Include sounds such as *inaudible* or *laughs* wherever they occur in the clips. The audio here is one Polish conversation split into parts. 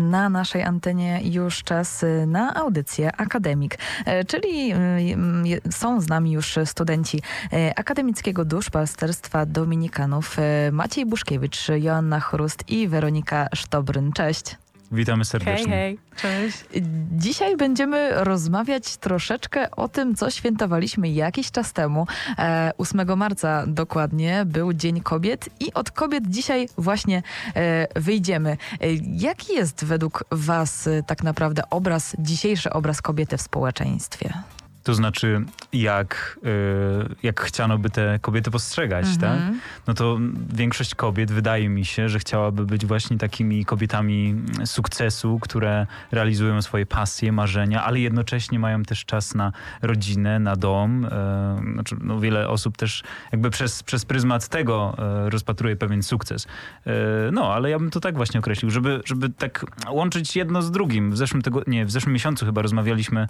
na naszej antenie już czas na audycję Akademik, e, czyli mm, je- są z nami już studenci e, Akademickiego Duszpasterstwa Dominikanów e, Maciej Buszkiewicz, Joanna Chrust i Weronika Sztobryn. Cześć. Witamy Hej, serdecznie. hej. Cześć. Dzisiaj będziemy rozmawiać troszeczkę o tym, co świętowaliśmy jakiś czas temu. E, 8 marca dokładnie był Dzień Kobiet i od kobiet dzisiaj właśnie e, wyjdziemy. E, jaki jest według Was e, tak naprawdę obraz, dzisiejszy obraz kobiety w społeczeństwie? To znaczy, jak, y, jak chciano by te kobiety postrzegać, tak? Mhm. No to większość kobiet, wydaje mi się, że chciałaby być właśnie takimi kobietami sukcesu, które realizują swoje pasje, marzenia, ale jednocześnie mają też czas na rodzinę, na dom. E, znaczy, no wiele osób też jakby przez, przez pryzmat tego e, rozpatruje pewien sukces. E, no, ale ja bym to tak właśnie określił, żeby, żeby tak łączyć jedno z drugim. W zeszłym, tego, nie, w zeszłym miesiącu chyba rozmawialiśmy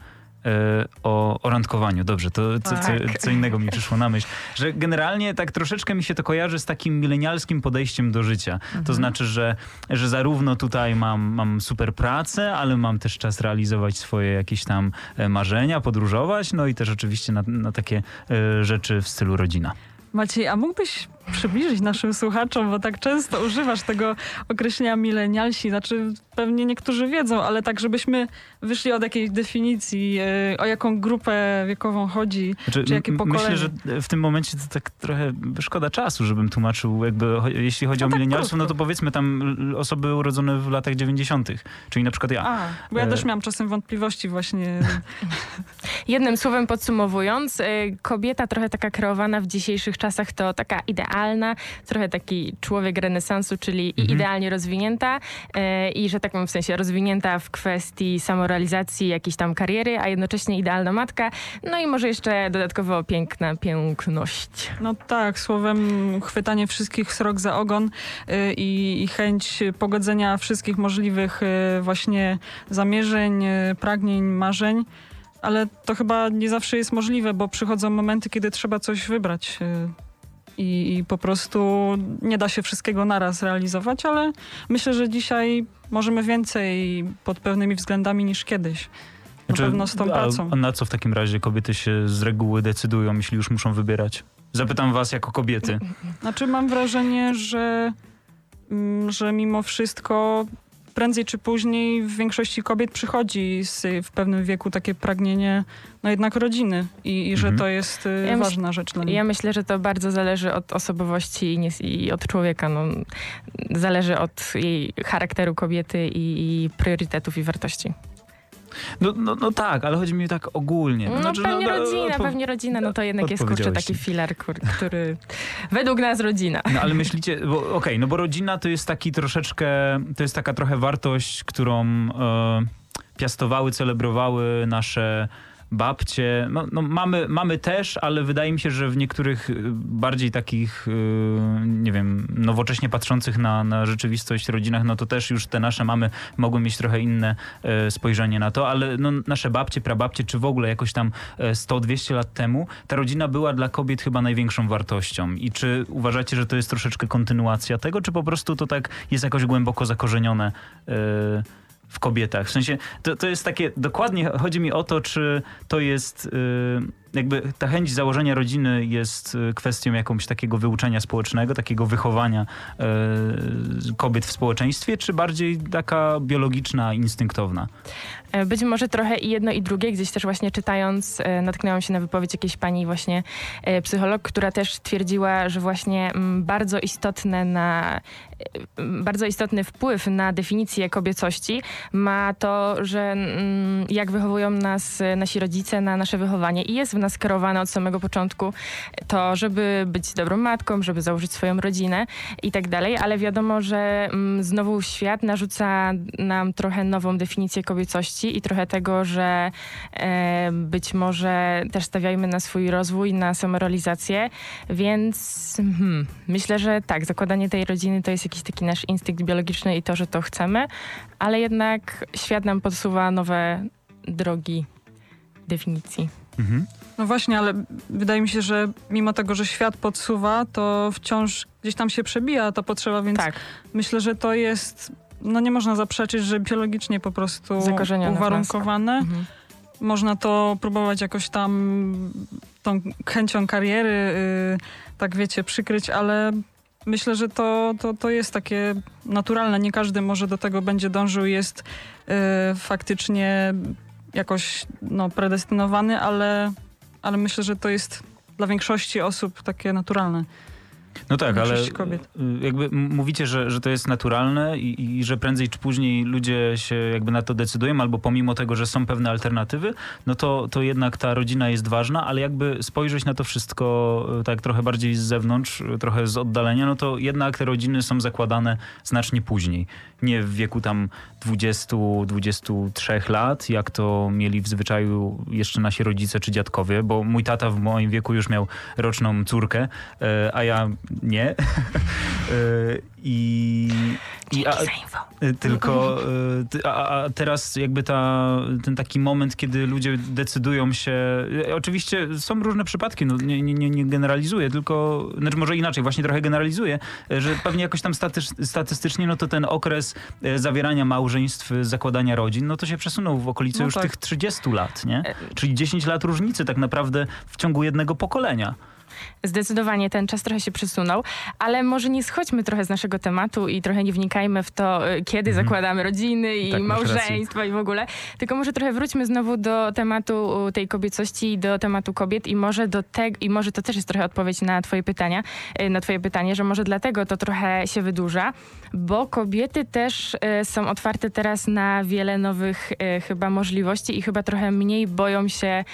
o, o randkowaniu. Dobrze, to co, co, Tak. co innego mi przyszło na myśl. Że generalnie tak troszeczkę mi się to kojarzy z takim milenialskim podejściem do życia. To znaczy, że, że zarówno tutaj mam, mam super pracę, ale mam też czas realizować swoje jakieś tam e, marzenia, podróżować, no i też oczywiście na, na takie e, rzeczy w stylu rodzina. Maciej, a mógłbyś przybliżyć naszym słuchaczom, bo tak często używasz tego określenia milenialsi, znaczy pewnie niektórzy wiedzą, ale tak, żebyśmy wyszli od jakiejś definicji, e, o jaką grupę wiekową chodzi, Znaczy, czy jakie pokolenie. Myślę, że w tym momencie to tak trochę szkoda czasu, żebym tłumaczył, jakby jeśli chodzi No o tak milenialstwo, no to powiedzmy tam osoby urodzone w latach 90., czyli na przykład ja. A, bo ja E, też miałam czasem wątpliwości właśnie. Jednym słowem podsumowując, y, kobieta trochę taka kreowana w dzisiejszych czasach to taka idealna, trochę taki człowiek renesansu, czyli Mhm. idealnie rozwinięta y, i że tak powiem w sensie rozwinięta w kwestii samorealizacji, jakiejś tam kariery, a jednocześnie idealna matka, no i może jeszcze dodatkowo piękna piękność. No tak, słowem chwytanie wszystkich srok za ogon y, i, i chęć pogodzenia wszystkich możliwych y, właśnie zamierzeń, y, pragnień, marzeń. Ale to chyba nie zawsze jest możliwe, bo przychodzą momenty, kiedy trzeba coś wybrać. I, I po prostu nie da się wszystkiego naraz realizować, ale myślę, że dzisiaj możemy więcej pod pewnymi względami niż kiedyś. Na pewno z tą Znaczy, a, pracą. A na co w takim razie kobiety się z reguły decydują, jeśli już muszą wybierać? Zapytam was jako kobiety. Znaczy mam wrażenie, że, mm, że mimo wszystko prędzej czy później w większości kobiet przychodzi z, w pewnym wieku takie pragnienie no jednak rodziny i, i że Mhm. to jest y, Ja ważna rzecz dla nich. Ja myślę, że to bardzo zależy od osobowości i, nie, i od człowieka. No, zależy od jej charakteru kobiety i, i priorytetów i wartości. No, no, no tak, ale chodzi mi tak ogólnie. No, Znaczy, pewnie no, rodzina, po- pewnie rodzina, no to jednak jest kurczę taki filar, kur, który według nas rodzina. No ale myślicie, bo okej, no bo rodzina to jest taki troszeczkę, to jest taka trochę wartość, którą e, piastowały, celebrowały nasze babcie. No, no mamy, mamy też, ale wydaje mi się, że w niektórych y, bardziej takich, y, nie wiem, nowocześnie patrzących na, na rzeczywistość rodzinach, no to też już te nasze mamy mogły mieć trochę inne e, spojrzenie na to, ale no, nasze babcie, prababcie, czy w ogóle jakoś tam e, 100-200 lat temu, ta rodzina była dla kobiet chyba największą wartością. I czy uważacie, że to jest troszeczkę kontynuacja tego, czy po prostu to tak jest jakoś głęboko zakorzenione e, w kobietach? W sensie, to, to jest takie, dokładnie chodzi mi o to, czy to jest e, jakby ta chęć założenia rodziny jest e, kwestią jakąś takiego wyuczenia społecznego, takiego wychowania e, kobiet w społeczeństwie, czy bardziej taka biologiczna, instynktowna? E, Być może trochę i jedno i drugie. Gdzieś też właśnie czytając e, natknęłam się na wypowiedź jakiejś pani właśnie e, psycholog, która też twierdziła, że właśnie mm, bardzo istotne na bardzo istotny wpływ na definicję kobiecości ma to, że mm, jak wychowują nas e, nasi rodzice na nasze wychowanie i jest w nas kierowane od samego początku to, żeby być dobrą matką, żeby założyć swoją rodzinę i tak dalej, ale wiadomo, że mm, znowu świat narzuca nam trochę nową definicję kobiecości i trochę tego, że e, być może też stawiajmy na swój rozwój, na samorealizację, więc hmm, myślę, że tak, zakładanie tej rodziny to jest jakiś taki nasz instynkt biologiczny i to, że to chcemy, ale jednak świat nam podsuwa nowe drogi definicji. Mhm. No właśnie, ale wydaje mi się, że mimo tego, że świat podsuwa, to wciąż gdzieś tam się przebija ta potrzeba, więc Tak. myślę, że to jest no nie można zaprzeczyć, że biologicznie po prostu uwarunkowane. Mhm. Można to próbować jakoś tam tą chęcią kariery, y, tak wiecie, przykryć, ale myślę, że to, to, to jest takie naturalne. Nie każdy może do tego będzie dążył, jest y, faktycznie jakoś no, predestynowany, ale, ale myślę, że to jest dla większości osób takie naturalne. No tak, ale kobiet. y, jakby mówicie, że, że to jest naturalne i, i że prędzej czy później ludzie się jakby na to decydują, albo pomimo tego, że są pewne alternatywy, no to, to jednak ta rodzina jest ważna, ale jakby spojrzeć na to wszystko y, tak trochę bardziej z zewnątrz, y, trochę z oddalenia, no to jednak te rodziny są zakładane znacznie później. Nie w wieku tam 20-23 lat, jak to mieli w zwyczaju jeszcze nasi rodzice czy dziadkowie, bo mój tata w moim wieku już miał roczną córkę, a ja nie. E, *laughs* I, i a, y, tylko y, a, a teraz jakby ta, ten taki moment, kiedy ludzie decydują się. y, Oczywiście są różne przypadki, no nie, nie, nie- generalizuję, tylko znaczy może inaczej, właśnie trochę generalizuję, y, że pewnie jakoś tam statys- statystycznie, no to ten okres y, zawierania małżeństw, y, zakładania rodzin, no to się przesunął w okolice No już tak. tych 30 lat, nie? E, Czyli 10 lat różnicy tak naprawdę w ciągu jednego pokolenia. Zdecydowanie ten czas trochę się przesunął, ale może nie schodźmy trochę z naszego tematu i trochę nie wnikajmy w to, y, kiedy Mhm. zakładamy rodziny i Tak, małżeństwa i w ogóle, tylko może trochę wróćmy znowu do tematu tej kobiecości i do tematu kobiet i może do tego, i może to też jest trochę odpowiedź na twoje pytania, y, na twoje pytanie, że może dlatego to trochę się wydłuża, bo kobiety też y, są otwarte teraz na wiele nowych chyba możliwości i chyba trochę mniej boją się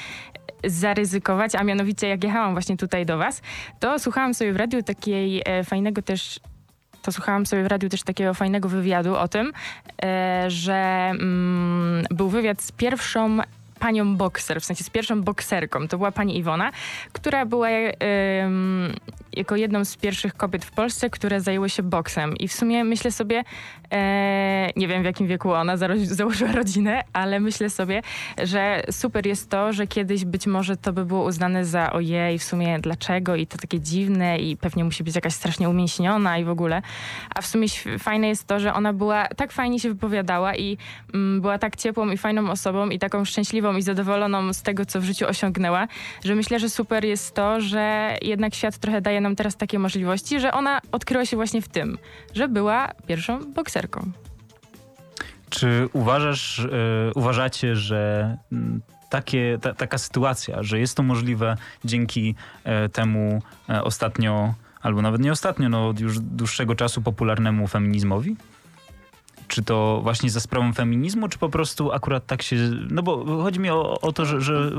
zaryzykować, a mianowicie jak jechałam właśnie tutaj do was, to słuchałam sobie w radiu takiej e, fajnego też to słuchałam sobie w radiu też takiego fajnego wywiadu o tym, e, że mm, był wywiad z pierwszą panią bokser, w sensie z pierwszą bokserką. To była pani Iwona, która była jako jedną z pierwszych kobiet w Polsce, które zajęły się boksem. I w sumie myślę sobie, e, nie wiem w jakim wieku ona założyła rodzinę, ale myślę sobie, że super jest to, że kiedyś być może to by było uznane za ojej, w sumie dlaczego i to takie dziwne i pewnie musi być jakaś strasznie umięśniona i w ogóle. A w sumie fajne jest to, że ona była tak fajnie się wypowiadała i mm, była tak ciepłą i fajną osobą i taką szczęśliwą i zadowoloną z tego, co w życiu osiągnęła, że myślę, że super jest to, że jednak świat trochę daje nam teraz takie możliwości, że ona odkryła się właśnie w tym, że była pierwszą bokserką. Czy uważasz, e, uważacie, że takie, ta, taka sytuacja, że jest to możliwe dzięki e, temu e, ostatnio, albo nawet nie ostatnio, no już dłuższego czasu popularnemu feminizmowi? Czy to właśnie za sprawą feminizmu, czy po prostu akurat tak się... No bo chodzi mi o, o to, że, że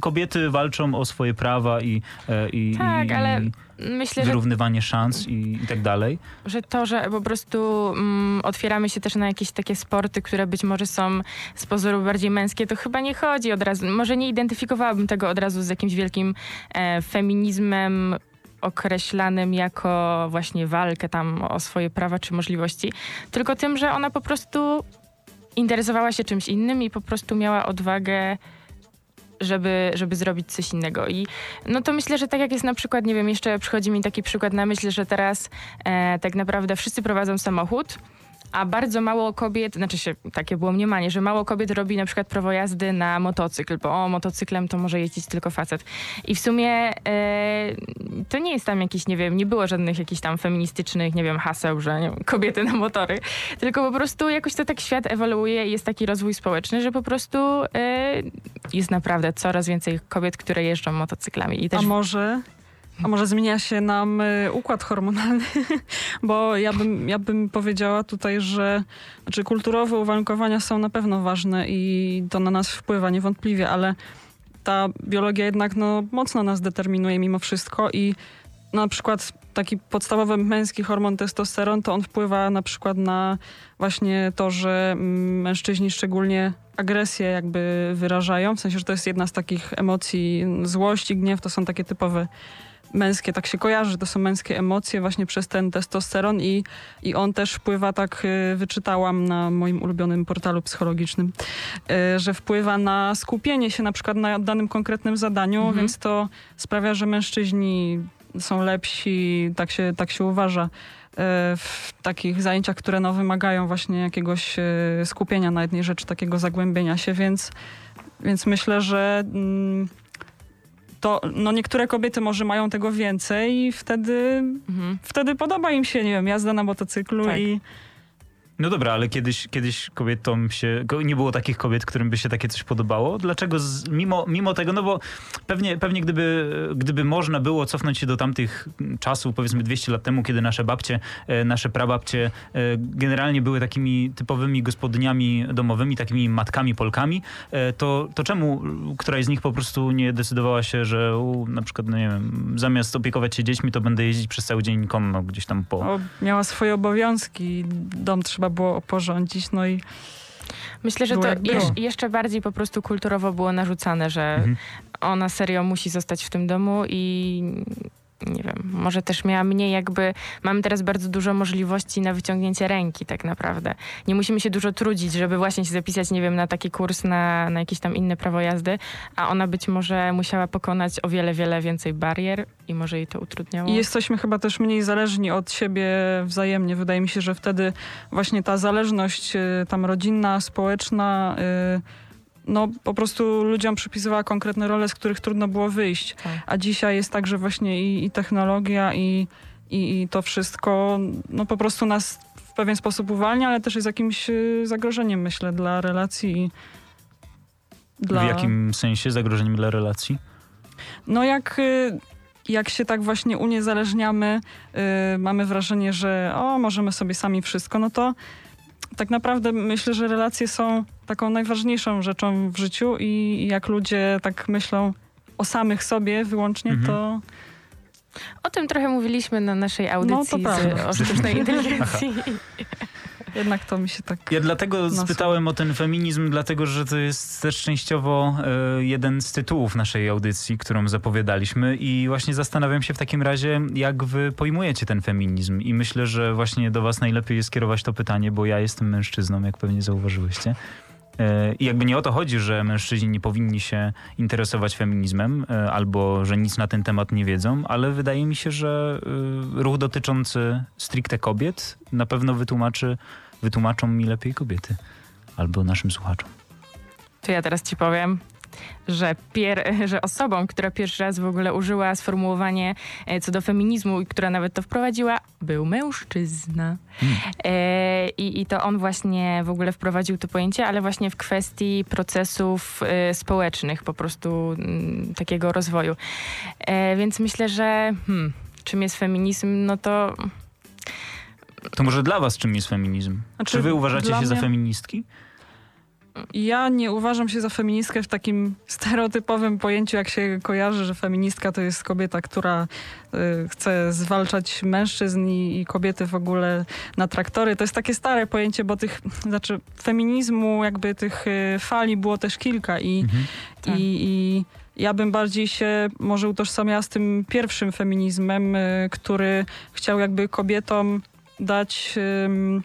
kobiety walczą o swoje prawa i, e, i, Tak, i, ale Myślę, że wyrównywanie szans i, i tak dalej. że to, że po prostu mm, otwieramy się też na jakieś takie sporty, które być może są z pozoru bardziej męskie, to chyba nie chodzi od razu. Może nie identyfikowałabym tego od razu z jakimś wielkim e, feminizmem określanym jako właśnie walkę tam o swoje prawa czy możliwości, tylko tym, że ona po prostu interesowała się czymś innym i po prostu miała odwagę żeby, żeby zrobić coś innego. I no to myślę, że tak jak jest na przykład, nie wiem, jeszcze przychodzi mi taki przykład na myśl, że teraz e, tak naprawdę wszyscy prowadzą samochód, a bardzo mało kobiet, znaczy się takie było mniemanie, że mało kobiet robi na przykład prawo jazdy na motocykl, bo o, motocyklem to może jeździć tylko facet. I w sumie e, to nie jest tam jakiś, nie wiem, nie było żadnych jakichś tam feministycznych, nie wiem, haseł, że kobiety na motory, tylko po prostu jakoś to tak świat ewoluuje i jest taki rozwój społeczny, że po prostu e, jest naprawdę coraz więcej kobiet, które jeżdżą motocyklami. I też A może, a może zmienia się nam y, układ hormonalny? *laughs* Bo ja bym, ja bym powiedziała tutaj, że znaczy kulturowe uwarunkowania są na pewno ważne i to na nas wpływa niewątpliwie, ale ta biologia jednak no, mocno nas determinuje mimo wszystko i na przykład taki podstawowy męski hormon testosteron, to on wpływa na przykład na właśnie to, że mm, mężczyźni szczególnie agresję jakby wyrażają, w sensie, że to jest jedna z takich emocji, złość i gniew to są takie typowe męskie, tak się kojarzy, że to są męskie emocje właśnie przez ten testosteron i, i on też wpływa, tak y, wyczytałam na moim ulubionym portalu psychologicznym, y, że wpływa na skupienie się na przykład na danym konkretnym zadaniu, Mhm. więc to sprawia, że mężczyźni są lepsi, tak się, tak się uważa e, w takich zajęciach, które no, wymagają właśnie jakiegoś skupienia na jednej rzeczy, takiego zagłębienia się, więc, więc myślę, że mm, to no niektóre kobiety może mają tego więcej i wtedy, Mhm. wtedy podoba im się, nie wiem, jazda na motocyklu Tak. i No dobra, ale kiedyś, kiedyś kobietom się, nie było takich kobiet, którym by się takie coś podobało. Dlaczego z, mimo, mimo tego, no bo pewnie, pewnie gdyby, gdyby można było cofnąć się do tamtych czasów, powiedzmy 200 lat temu, kiedy nasze babcie, e, nasze prababcie e, generalnie były takimi typowymi gospodyniami domowymi, takimi matkami Polkami, e, to, to czemu któraś z nich po prostu nie decydowała się, że u, na przykład, no nie wiem, zamiast opiekować się dziećmi, to będę jeździć przez cały dzień konno gdzieś tam po... o, miała swoje obowiązki, dom trzeba było oporządzić, no i Myślę, że to jeż, jeszcze bardziej po prostu kulturowo było narzucane, że Mhm. ona serio musi zostać w tym domu i nie wiem, może też miała mniej jakby, mamy teraz bardzo dużo możliwości na wyciągnięcie ręki tak naprawdę. Nie musimy się dużo trudzić, żeby właśnie się zapisać, nie wiem, na taki kurs, na, na jakieś tam inne prawo jazdy, a ona być może musiała pokonać o wiele, wiele więcej barier i może jej to utrudniało. I jesteśmy chyba też mniej zależni od siebie wzajemnie. Wydaje mi się, że wtedy właśnie ta zależność y, tam rodzinna, społeczna, y, no po prostu ludziom przypisywała konkretne role, z których trudno było wyjść. Tak. A dzisiaj jest tak, że właśnie i, i technologia i, i, i to wszystko no po prostu nas w pewien sposób uwalnia, ale też jest jakimś y, zagrożeniem, myślę, dla relacji. i Dla... W jakim sensie zagrożeniem dla relacji? No jak, y, jak się tak właśnie uniezależniamy, y, mamy wrażenie, że o, możemy sobie sami wszystko, no to tak naprawdę myślę, że relacje są taką najważniejszą rzeczą w życiu i, jak ludzie tak myślą o samych sobie wyłącznie, Mhm. to O tym trochę mówiliśmy na naszej audycji No, to prawda. z, o sztucznej *laughs* inteligencji. Jednak to mi się tak... Ja dlatego No, spytałem o ten feminizm, dlatego że to jest też częściowo e, jeden z tytułów naszej audycji, którą zapowiadaliśmy. I właśnie zastanawiam się w takim razie, jak wy pojmujecie ten feminizm. I myślę, że właśnie do was najlepiej jest kierować to pytanie, bo ja jestem mężczyzną, jak pewnie zauważyłyście. E, I jakby nie o to chodzi, że mężczyźni nie powinni się interesować feminizmem e, albo że nic na ten temat nie wiedzą, ale wydaje mi się, że e, ruch dotyczący stricte kobiet na pewno wytłumaczy, wytłumaczą mi lepiej kobiety albo naszym słuchaczom. To ja teraz ci powiem, że, pier, że osobą, która pierwszy raz w ogóle użyła sformułowanie e, co do feminizmu i która nawet to wprowadziła, był mężczyzna. E, i, I to on właśnie w ogóle wprowadził to pojęcie, ale właśnie w kwestii procesów e, społecznych, po prostu mm, takiego rozwoju. E, więc myślę, że hmm, czym jest feminizm, no to To może dla was czym jest feminizm? Znaczy, Czy wy uważacie się za mnie- feministki? Ja nie uważam się za feministkę w takim stereotypowym pojęciu, jak się kojarzy, że feministka to jest kobieta, która y, chce zwalczać mężczyzn i, i kobiety w ogóle na traktory. To jest takie stare pojęcie, bo tych, znaczy feminizmu, jakby tych y, fali było też kilka i, Mhm. Tak. i, i ja bym bardziej się może utożsamiała z tym pierwszym feminizmem, y, który chciał jakby kobietom dać ym,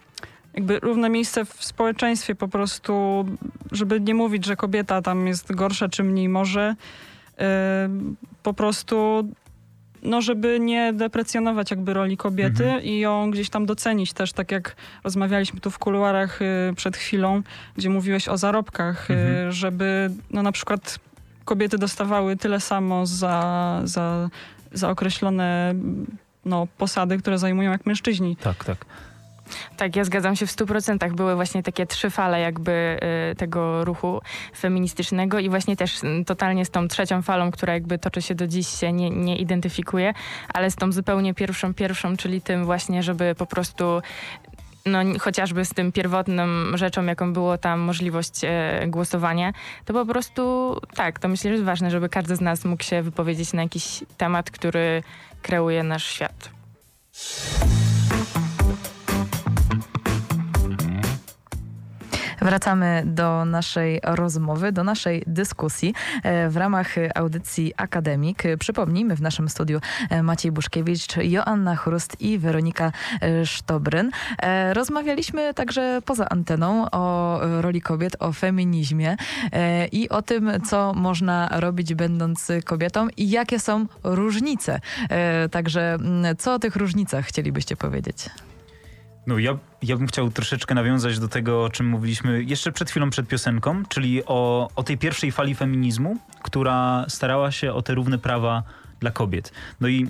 jakby równe miejsce w społeczeństwie po prostu, żeby nie mówić, że kobieta tam jest gorsza czy mniej może. Ym, po prostu no, żeby nie deprecjonować jakby roli kobiety Mhm. i ją gdzieś tam docenić też, tak jak rozmawialiśmy tu w kuluarach y, przed chwilą, gdzie mówiłeś o zarobkach, y, Mhm. żeby no na przykład kobiety dostawały tyle samo za, za, za określone no, posady, które zajmują jak mężczyźni. Tak, tak. Tak, ja zgadzam się w stu procentach. Były właśnie takie trzy fale jakby y, tego ruchu feministycznego i właśnie też y, totalnie z tą trzecią falą, która jakby toczy się do dziś się nie, nie identyfikuje, ale z tą zupełnie pierwszą, pierwszą, czyli tym właśnie, żeby po prostu no, chociażby z tym pierwotną rzeczą, jaką było tam możliwość e, głosowania, to po prostu tak, to myślę, że jest ważne, żeby każdy z nas mógł się wypowiedzieć na jakiś temat, który kreuje nasz świat. Wracamy do naszej rozmowy, do naszej dyskusji e, w ramach audycji Akademik. Przypomnijmy w naszym studiu e, Maciej Buszkiewicz, Joanna Chrust i Weronika e, Sztobryn. Rozmawialiśmy także poza anteną o roli kobiet, o feminizmie i o tym, co można robić będąc kobietą i jakie są różnice. Także co o tych różnicach chcielibyście powiedzieć? No ja, ja bym chciał troszeczkę nawiązać do tego, o czym mówiliśmy jeszcze przed chwilą przed piosenką, czyli o, o tej pierwszej fali feminizmu, która starała się o te równe prawa dla kobiet. No i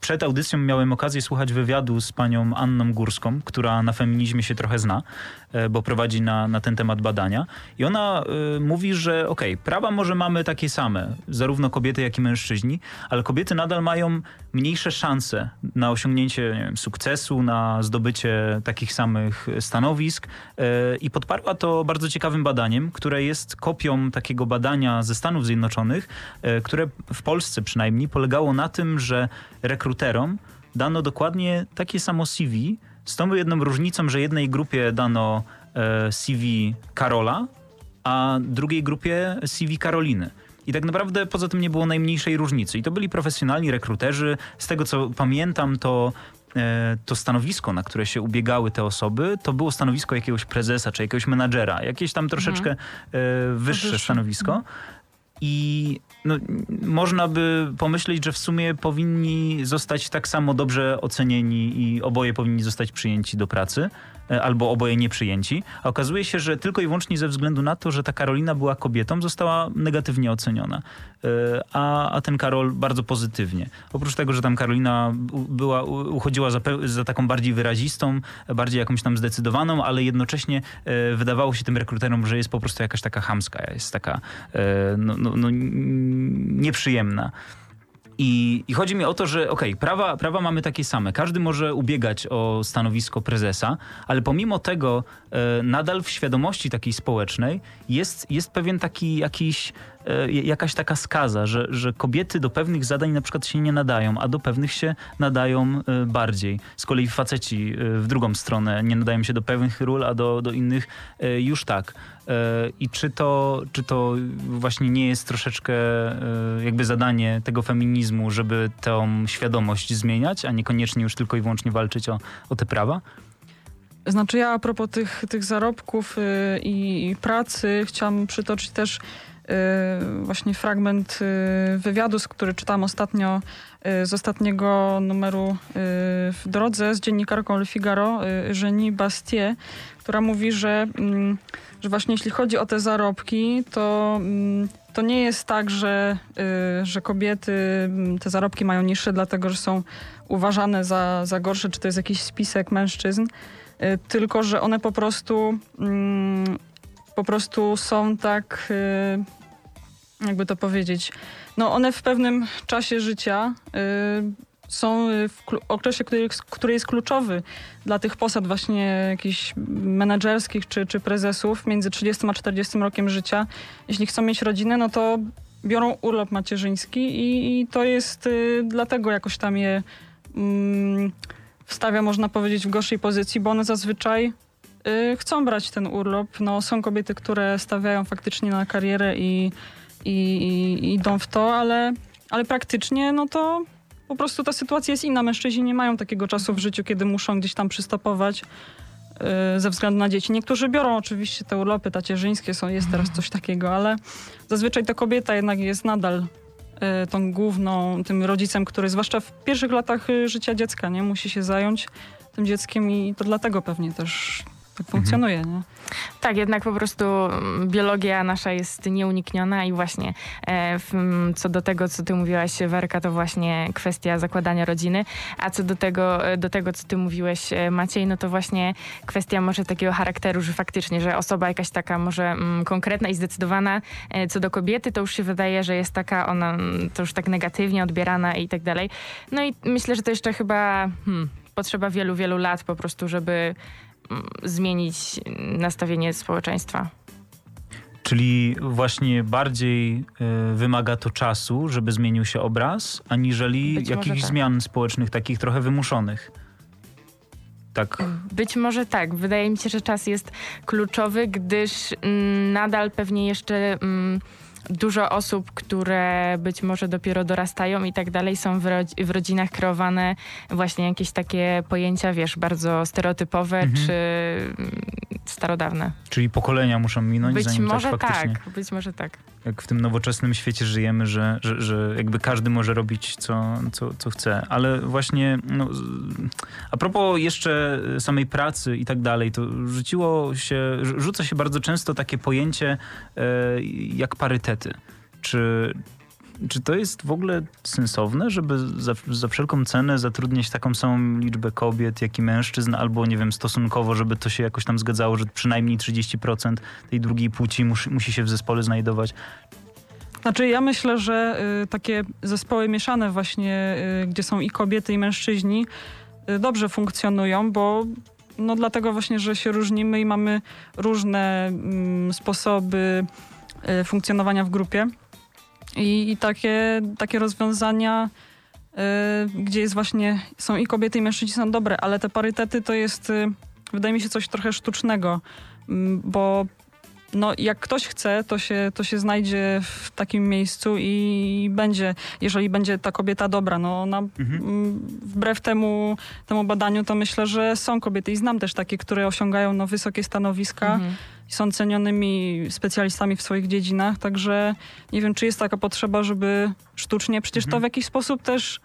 przed audycją miałem okazję słuchać wywiadu z panią Anną Górską, która na feminizmie się trochę zna, y, bo prowadzi na, na ten temat badania. I ona y, mówi, że okej, okay, prawa może mamy takie same, zarówno kobiety, jak i mężczyźni, ale kobiety nadal mają mniejsze szanse na osiągnięcie wiem, sukcesu, na zdobycie takich samych stanowisk. Y, I podparła to bardzo ciekawym badaniem, które jest kopią takiego badania ze Stanów Zjednoczonych, które w Polsce przynajmniej polegało na tym, że rekruterom dano dokładnie takie samo CV, z tą jedną różnicą, że jednej grupie dano e, CV Karola, a drugiej grupie CV Karoliny. I tak naprawdę poza tym nie było najmniejszej różnicy. I to byli profesjonalni rekruterzy. Z tego co pamiętam, to e, to stanowisko, na które się ubiegały te osoby, to było stanowisko jakiegoś prezesa czy jakiegoś menadżera, jakieś tam troszeczkę mhm. Wyższe stanowisko. I no, można by pomyśleć, że w sumie powinni zostać tak samo dobrze ocenieni i oboje powinni zostać przyjęci do pracy. E, albo oboje nieprzyjęci. A okazuje się, że tylko i wyłącznie ze względu na to, że ta Karolina była kobietą, została negatywnie oceniona. E, a, a ten Karol bardzo pozytywnie. Oprócz tego, że tam Karolina była, uchodziła za, za taką bardziej wyrazistą, bardziej jakąś tam zdecydowaną, ale jednocześnie e, wydawało się tym rekruterom, że jest po prostu jakaś taka chamska, jest taka no, no, no nieprzyjemna. I, I, chodzi mi o to, że okej, okay, prawa, prawa mamy takie same. Każdy może ubiegać o stanowisko prezesa, ale pomimo tego e, nadal w świadomości takiej społecznej jest, jest pewien taki jakiś jakaś taka skaza, że, że kobiety do pewnych zadań na przykład się nie nadają, a do pewnych się nadają e, bardziej. Z kolei faceci e, w drugą stronę nie nadają się do pewnych ról, a do, do innych już tak. I czy to, czy to właśnie nie jest troszeczkę jakby zadanie tego feminizmu, żeby tą świadomość zmieniać, a niekoniecznie już tylko i wyłącznie walczyć o, o te prawa? Znaczy ja a propos tych, tych zarobków i, i pracy chciałam przytoczyć też Y, właśnie fragment y, wywiadu, który czytam ostatnio y, z ostatniego numeru w drodze z dziennikarką Le Figaro, Jenny Bastier, która mówi, że, mm, że właśnie jeśli chodzi o te zarobki, to, mm, to nie jest tak, że, że kobiety mm, te zarobki mają niższe, dlatego że są uważane za, za gorsze, czy to jest jakiś spisek mężczyzn, tylko że one po prostu po prostu są tak, y, jakby to powiedzieć, no one w pewnym czasie życia y, są w okresie, który, który jest kluczowy dla tych posad właśnie jakichś menedżerskich czy, czy prezesów między 30 a 40 rokiem życia. Jeśli chcą mieć rodzinę, no to biorą urlop macierzyński i, i to jest y, dlatego jakoś tam je mm, wstawia, można powiedzieć, w gorszej pozycji, bo one zazwyczaj Y, chcą brać ten urlop. No, są kobiety, które stawiają faktycznie na karierę i, i, i idą w to, ale, ale praktycznie no to po prostu ta sytuacja jest inna. Mężczyźni nie mają takiego czasu w życiu, kiedy muszą gdzieś tam przystopować y, ze względu na dzieci. Niektórzy biorą oczywiście te urlopy tacierzyńskie, są, jest teraz coś takiego, ale zazwyczaj to kobieta jednak jest nadal tą główną, tym rodzicem, który zwłaszcza w pierwszych latach życia dziecka, nie? Musi się zająć tym dzieckiem i to dlatego pewnie też tak funkcjonuje. Nie? Tak, jednak po prostu mm, biologia nasza jest nieunikniona i właśnie e, w, co do tego, co ty mówiłaś, Werka, to właśnie kwestia zakładania rodziny, a co do tego, e, do tego, co ty mówiłeś, e, Maciej, no to właśnie kwestia może takiego charakteru, że faktycznie, że osoba jakaś taka może mm, konkretna i zdecydowana e, co do kobiety, to już się wydaje, że jest taka, ona mm, to już tak negatywnie odbierana i tak dalej. No i myślę, że to jeszcze chyba hmm, potrzeba wielu, wielu lat po prostu, żeby zmienić nastawienie społeczeństwa. Czyli właśnie bardziej y, wymaga to czasu, żeby zmienił się obraz, aniżeli Być jakichś tak. zmian społecznych, takich trochę wymuszonych. Tak. Być może tak. Wydaje mi się, że czas jest kluczowy, gdyż mm, nadal pewnie jeszcze mm, dużo osób, które być może dopiero dorastają i tak dalej, są w, w rodzinach kreowane właśnie jakieś takie pojęcia, wiesz, bardzo stereotypowe Mhm. czy mm, starodawne. Czyli pokolenia muszą minąć, Być zanim może tak tak, być może tak. Jak w tym nowoczesnym świecie żyjemy, że, że, że jakby każdy może robić co, co, co chce. Ale właśnie no, a propos jeszcze samej pracy i tak dalej, to rzuciło się, rzu- rzuca się bardzo często takie pojęcie e, jak parytety. Czy, czy to jest w ogóle sensowne, żeby za, za wszelką cenę zatrudniać taką samą liczbę kobiet, jak i mężczyzn, albo nie wiem, stosunkowo, żeby to się jakoś tam zgadzało, że przynajmniej 30% tej drugiej płci musi, musi się w zespole znajdować? Znaczy ja myślę, że y, takie zespoły mieszane właśnie, y, gdzie są i kobiety i mężczyźni, y, dobrze funkcjonują, bo no dlatego właśnie, że się różnimy i mamy różne mm, sposoby y, funkcjonowania w grupie. I, i takie, takie rozwiązania, y, gdzie jest właśnie, są i kobiety i mężczyźni są dobre, ale te parytety to jest, y, wydaje mi się, coś trochę sztucznego, mm, bo no, jak ktoś chce, to się, to się znajdzie w takim miejscu i będzie, jeżeli będzie ta kobieta dobra, no ona Mhm. wbrew temu, temu badaniu, to myślę, że są kobiety i znam też takie, które osiągają no, wysokie stanowiska Mhm. i są cenionymi specjalistami w swoich dziedzinach, także nie wiem, czy jest taka potrzeba, żeby sztucznie, przecież to Mhm. w jakiś sposób też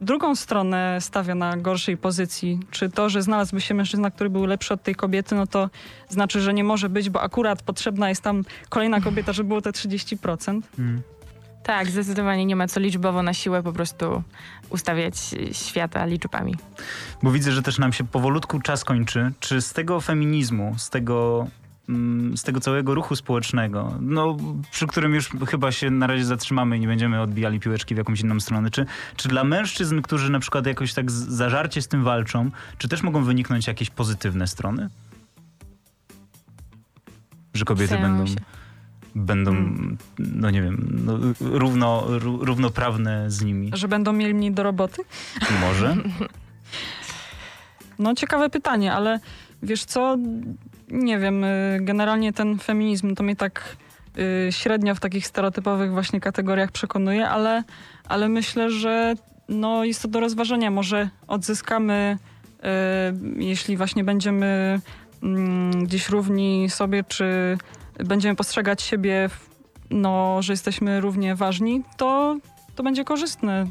drugą stronę stawia na gorszej pozycji. Czy to, że znalazłby się mężczyzna, który był lepszy od tej kobiety, no to znaczy, że nie może być, bo akurat potrzebna jest tam kolejna kobieta, żeby było te 30%. Mm. Tak, zdecydowanie nie ma co liczbowo na siłę po prostu ustawiać świata liczbami. Bo widzę, że też nam się powolutku czas kończy. Czy z tego feminizmu, z tego, z tego całego ruchu społecznego, no, przy którym już chyba się na razie zatrzymamy i nie będziemy odbijali piłeczki w jakąś inną stronę, czy, czy dla mężczyzn, którzy na przykład jakoś tak zażarcie z tym walczą, czy też mogą wyniknąć jakieś pozytywne strony? Że kobiety będą, będą Hmm. no nie wiem, no, równo, ró- równoprawne z nimi? Że będą mieli mniej do roboty? Może? *laughs* No ciekawe pytanie, ale wiesz co, nie wiem, y, generalnie ten feminizm to mnie tak y, średnio w takich stereotypowych właśnie kategoriach przekonuje, ale, ale myślę, że no jest to do rozważenia. Może odzyskamy, y, jeśli właśnie będziemy mm, gdzieś równi sobie, czy będziemy postrzegać siebie, no, że jesteśmy równie ważni, to, to będzie korzystne.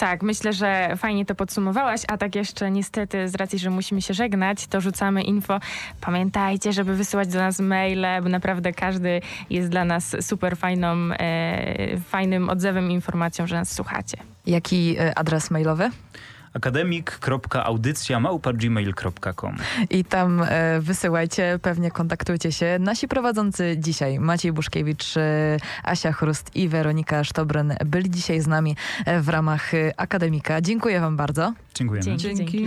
Tak, myślę, że fajnie to podsumowałaś, a tak jeszcze niestety z racji, że musimy się żegnać, to rzucamy info. Pamiętajcie, żeby wysyłać do nas maile, bo naprawdę każdy jest dla nas super fajną, e, fajnym odzewem i informacją, że nas słuchacie. Jaki e, adres mailowy? akademik.audycja.gmail.com I tam e, wysyłajcie, pewnie kontaktujcie się. Nasi prowadzący dzisiaj, Maciej Buszkiewicz, e, Asia Chrust i Weronika Sztobryn byli dzisiaj z nami e, w ramach Akademika. Dziękuję wam bardzo. Dziękujemy. Dzięki. Dzięki.